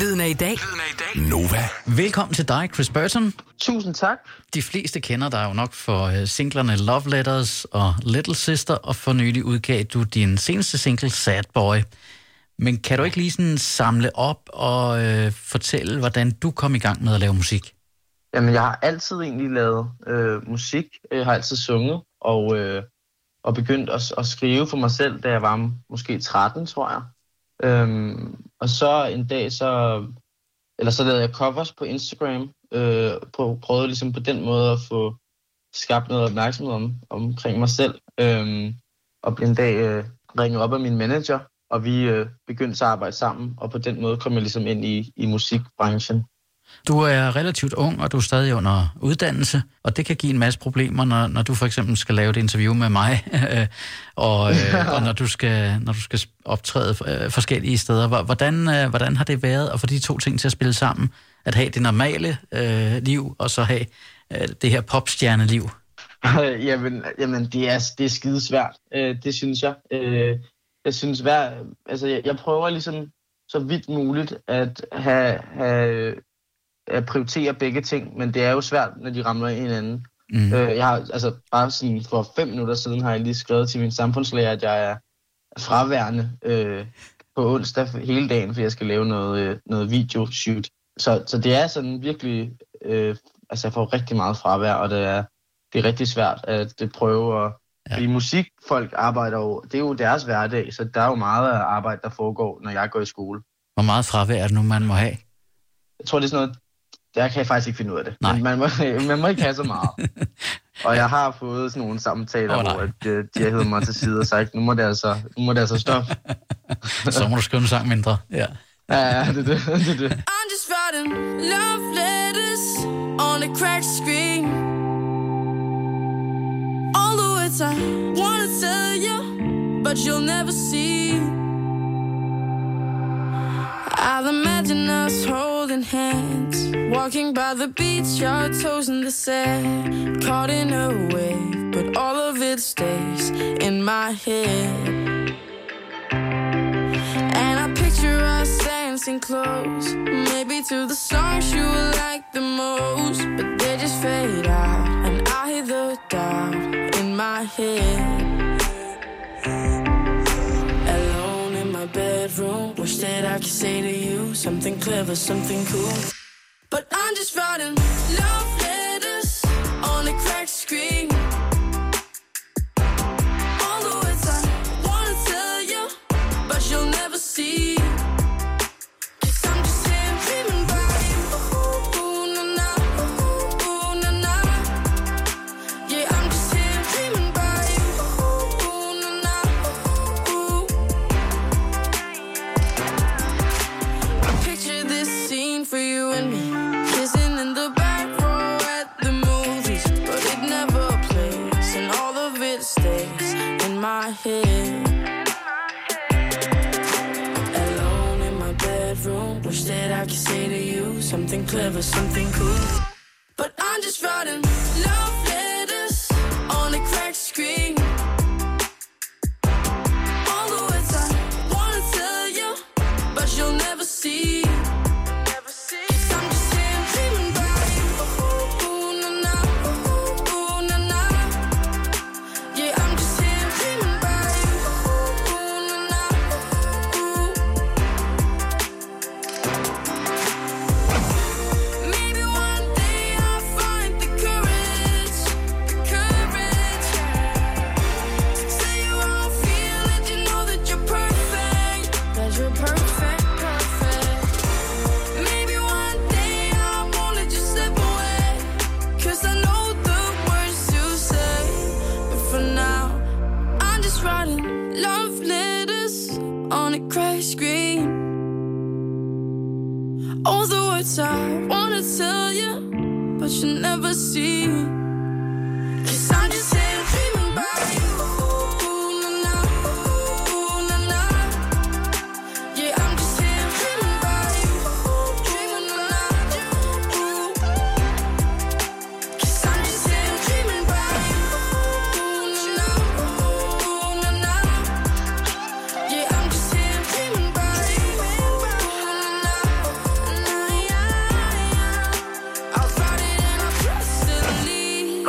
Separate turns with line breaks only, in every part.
Lyden af i dag.
Nova.
Velkommen til dig, Chris Burton.
Tusind tak.
De fleste kender dig jo nok for uh, singlerne Love Letters og Little Sister, og for nylig udgav du din seneste single, Sad Boy. Men kan du ikke lige sådan samle op og uh, fortælle, hvordan du kom i gang med at lave musik?
Jamen, jeg har altid egentlig lavet øh, musik. Jeg har altid sunget, og, øh, og begyndt at, at skrive for mig selv, da jeg var måske 13, tror jeg. Øhm, og så en dag, så, eller så lavede jeg covers på Instagram, øh, på, prøvede ligesom på den måde at få skabt noget opmærksomhed om, omkring mig selv. Øhm, og blev en dag øh, ringet op af min manager, og vi øh, begyndte så at arbejde sammen, og på den måde kom jeg ligesom ind i, i musikbranchen.
Du er relativt ung, og du er stadig under uddannelse, og det kan give en masse problemer, når, når du for eksempel skal lave et interview med mig, og, øh, og når du skal, når du skal optræde øh, forskellige steder. Hvordan, øh, hvordan har det været at få de to ting til at spille sammen? At have det normale øh, liv, og så have øh, det her popstjerneliv?
jamen, jamen det, er, det er skidesvært, øh, det synes jeg. Øh, jeg synes, hver, altså, jeg, jeg prøver ligesom så vidt muligt at have, have at prioritere begge ting, men det er jo svært, når de ramler hinanden. Mm. Øh, jeg har, altså, bare sådan for fem minutter siden har jeg lige skrevet til min samfundslærer, at jeg er fraværende øh, på onsdag hele dagen, for jeg skal lave noget, øh, noget video-shoot. Så, så det er sådan virkelig, øh, altså jeg får rigtig meget fravær, og det er, det er rigtig svært at det prøve at, ja. fordi musikfolk arbejder jo, det er jo deres hverdag, så der er jo meget arbejde, der foregår, når jeg går i skole.
Hvor meget fravær er det nu, man må have?
Jeg tror, det er sådan noget der kan jeg faktisk ikke finde ud af det.
Nej.
Men man må, man må ikke have så meget. og jeg har fået sådan nogle samtaler, oh, hvor at, de, de har heddet mig til side og sagt, nu må det altså, nu må det altså stoppe.
så må du skrive en sang mindre. Ja,
ja, ja det er det. det, det.
I'm just writing love letters on a cracked screen. All the words I wanna tell you, but you'll never see. I'll imagine us holding hands, walking by the beach, your toes in the sand, caught in a wave, but all of it stays in my head. And I picture us dancing close, maybe to the songs you would like the most, but they just fade out, and I hear the doubt in my head. Bedroom. Wish that I could say to you something clever, something cool. But I'm just running love something clever, something cool. But I'm just writing love letters on a cracked screen. All the words I wanna tell you, but you'll never see. writing love letters on a crash screen. All the words I wanna tell you, but you never see.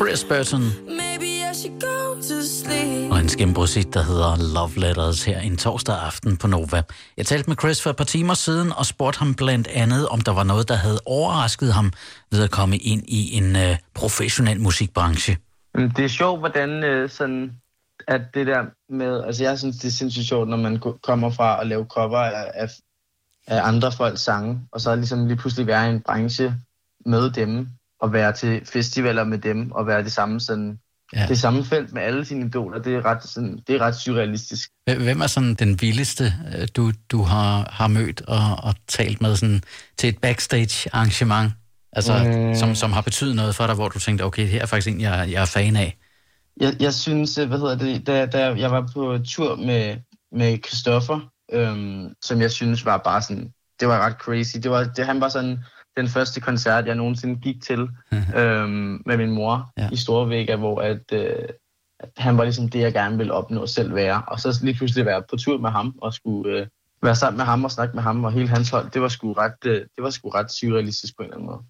Chris Burton. Og en skæmbrosigt, der hedder Love Letters her en torsdag aften på Nova. Jeg talte med Chris for et par timer siden og spurgte ham blandt andet, om der var noget, der havde overrasket ham ved at komme ind i en uh, professionel musikbranche.
Det er sjovt, hvordan uh, sådan, at det der med, altså jeg synes, det er sindssygt sjovt, når man kommer fra at lave cover af, af, af andre folks sange, og så ligesom lige pludselig være i en branche med dem, og være til festivaler med dem, og være det samme sådan, ja. det samme felt med alle sine idoler, det er ret, sådan, det er ret surrealistisk.
Hvem er sådan den vildeste, øh, du, du har, har mødt og, og talt med sådan, til et backstage arrangement? Altså, mm. som, som har betydet noget for dig, hvor du tænkte, okay, her er faktisk en, jeg, jeg er fan af.
Jeg, jeg synes, øh, hvad hedder det, da, da jeg var på tur med, med Christoffer, øhm, som jeg synes var bare sådan, det var ret crazy. Det var, det, han var sådan den første koncert, jeg nogensinde gik til øhm, med min mor ja. i Storvægga, hvor at, øh, at han var ligesom det, jeg gerne ville opnå selv være. Og så lige pludselig være på tur med ham og skulle øh, være sammen med ham og snakke med ham og hele hans hold, det var sgu ret, øh, det var sgu ret surrealistisk på en eller anden måde.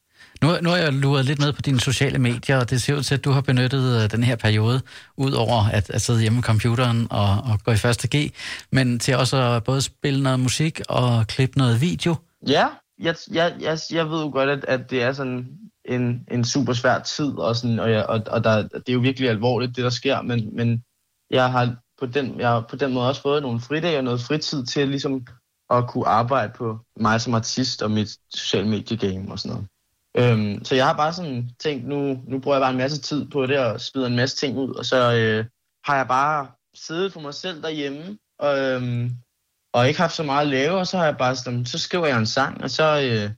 Nu, nu har jeg luret lidt med på dine sociale medier, og det ser ud til, at du har benyttet øh, den her periode, ud over at, at sidde hjemme med computeren og, og gå i første G, men til også at både spille noget musik og klippe noget video.
Ja, jeg, jeg, jeg, jeg ved jo godt, at, at det er sådan en, en super svær tid, og, sådan, og, jeg, og, og der, det er jo virkelig alvorligt, det der sker, men, men jeg har på den, jeg har på den måde også fået nogle fridage og noget fritid til ligesom at kunne arbejde på mig som artist og mit social media game og sådan noget. Øhm, så jeg har bare sådan tænkt, nu, nu bruger jeg bare en masse tid på det og spider en masse ting ud, og så øh, har jeg bare siddet for mig selv derhjemme og, øhm, og ikke haft så meget at lave, og så har jeg bare sådan, så skriver jeg en sang, og så øh,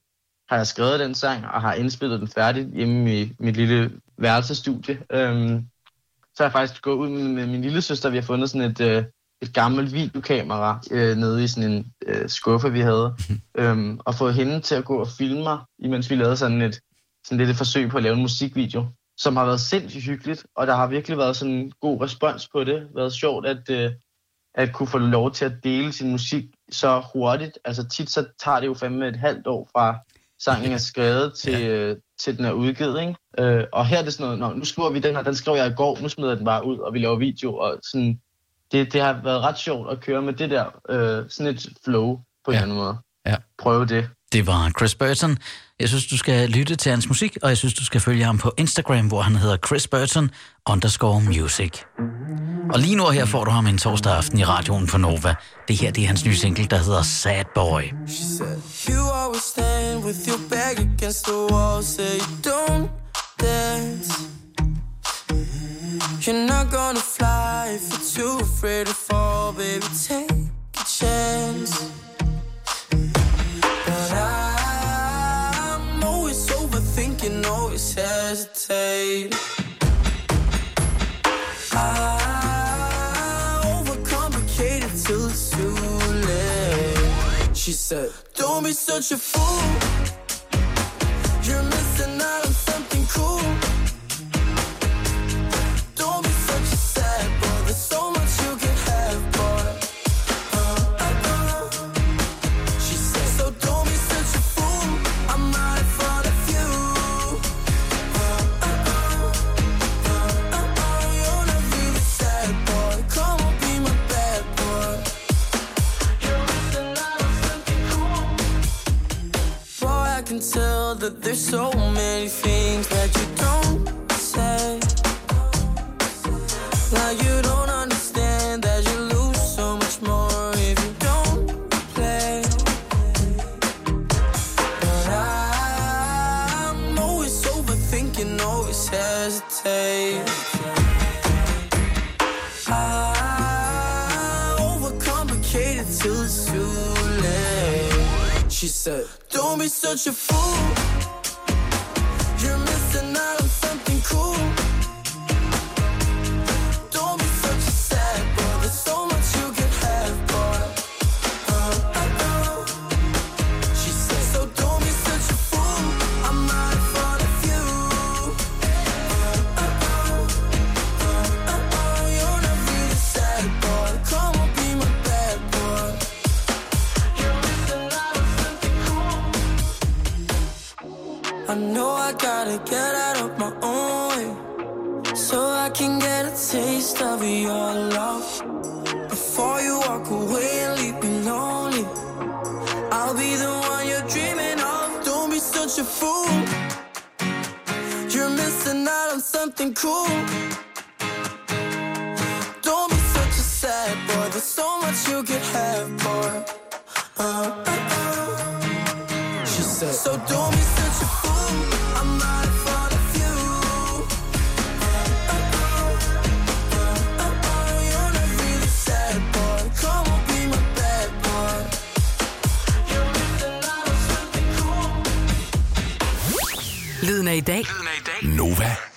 har jeg skrevet den sang og har indspillet den færdigt hjemme i mit lille værelsestudie. Øhm, så har jeg faktisk gået ud med min lille søster, vi har fundet sådan et, øh, et gammelt videokamera øh, nede i sådan en øh, skuffe, vi havde, øhm, og fået hende til at gå og filme mig, imens vi lavede sådan et, sådan lidt et forsøg på at lave en musikvideo, som har været sindssygt hyggeligt, og der har virkelig været sådan en god respons på det. været sjovt at, øh, at kunne få lov til at dele sin musik så hurtigt. Altså tit så tager det jo fandme et halvt år fra sangen er skrevet til, ja. øh, til den er udgivet, ikke? Øh, og her er det sådan noget, nu skriver vi den her, den skrev jeg i går, nu smider jeg den bare ud, og vi laver video, og sådan, det, det har været ret sjovt at køre med det der, øh, sådan et flow på en ja. anden måde. Ja. Prøve det.
Det var Chris Burton. Jeg synes, du skal lytte til hans musik, og jeg synes, du skal følge ham på Instagram, hvor han hedder Chris Burton underscore music. Og lige nu her får du ham en torsdag aften i radioen på Nova. Det her det er hans nye single, der hedder Sad Boy. She said, you always stand with your back against the wall, say you don't dance. You're not gonna fly if you're too afraid to fall, baby, take She said, Don't be such a fool. That there's so many things that you don't say. Like you don't understand that you lose so much more if you don't play. But I'm always overthinking, always hesitate. I overcomplicate it till it's too late. She said, Don't be such a fool something cool. gotta get out of my own way so I can get a taste of your love before you walk away and leave me lonely. I'll be the one you're dreaming of. Don't be such a fool. You're missing out on something cool. Don't be such a sad boy. There's so much you could have, for. Uh, uh, uh. She said, So don't be such a fool. I'm not. Lyden af i dag.
Lyden af i dag.
Nova.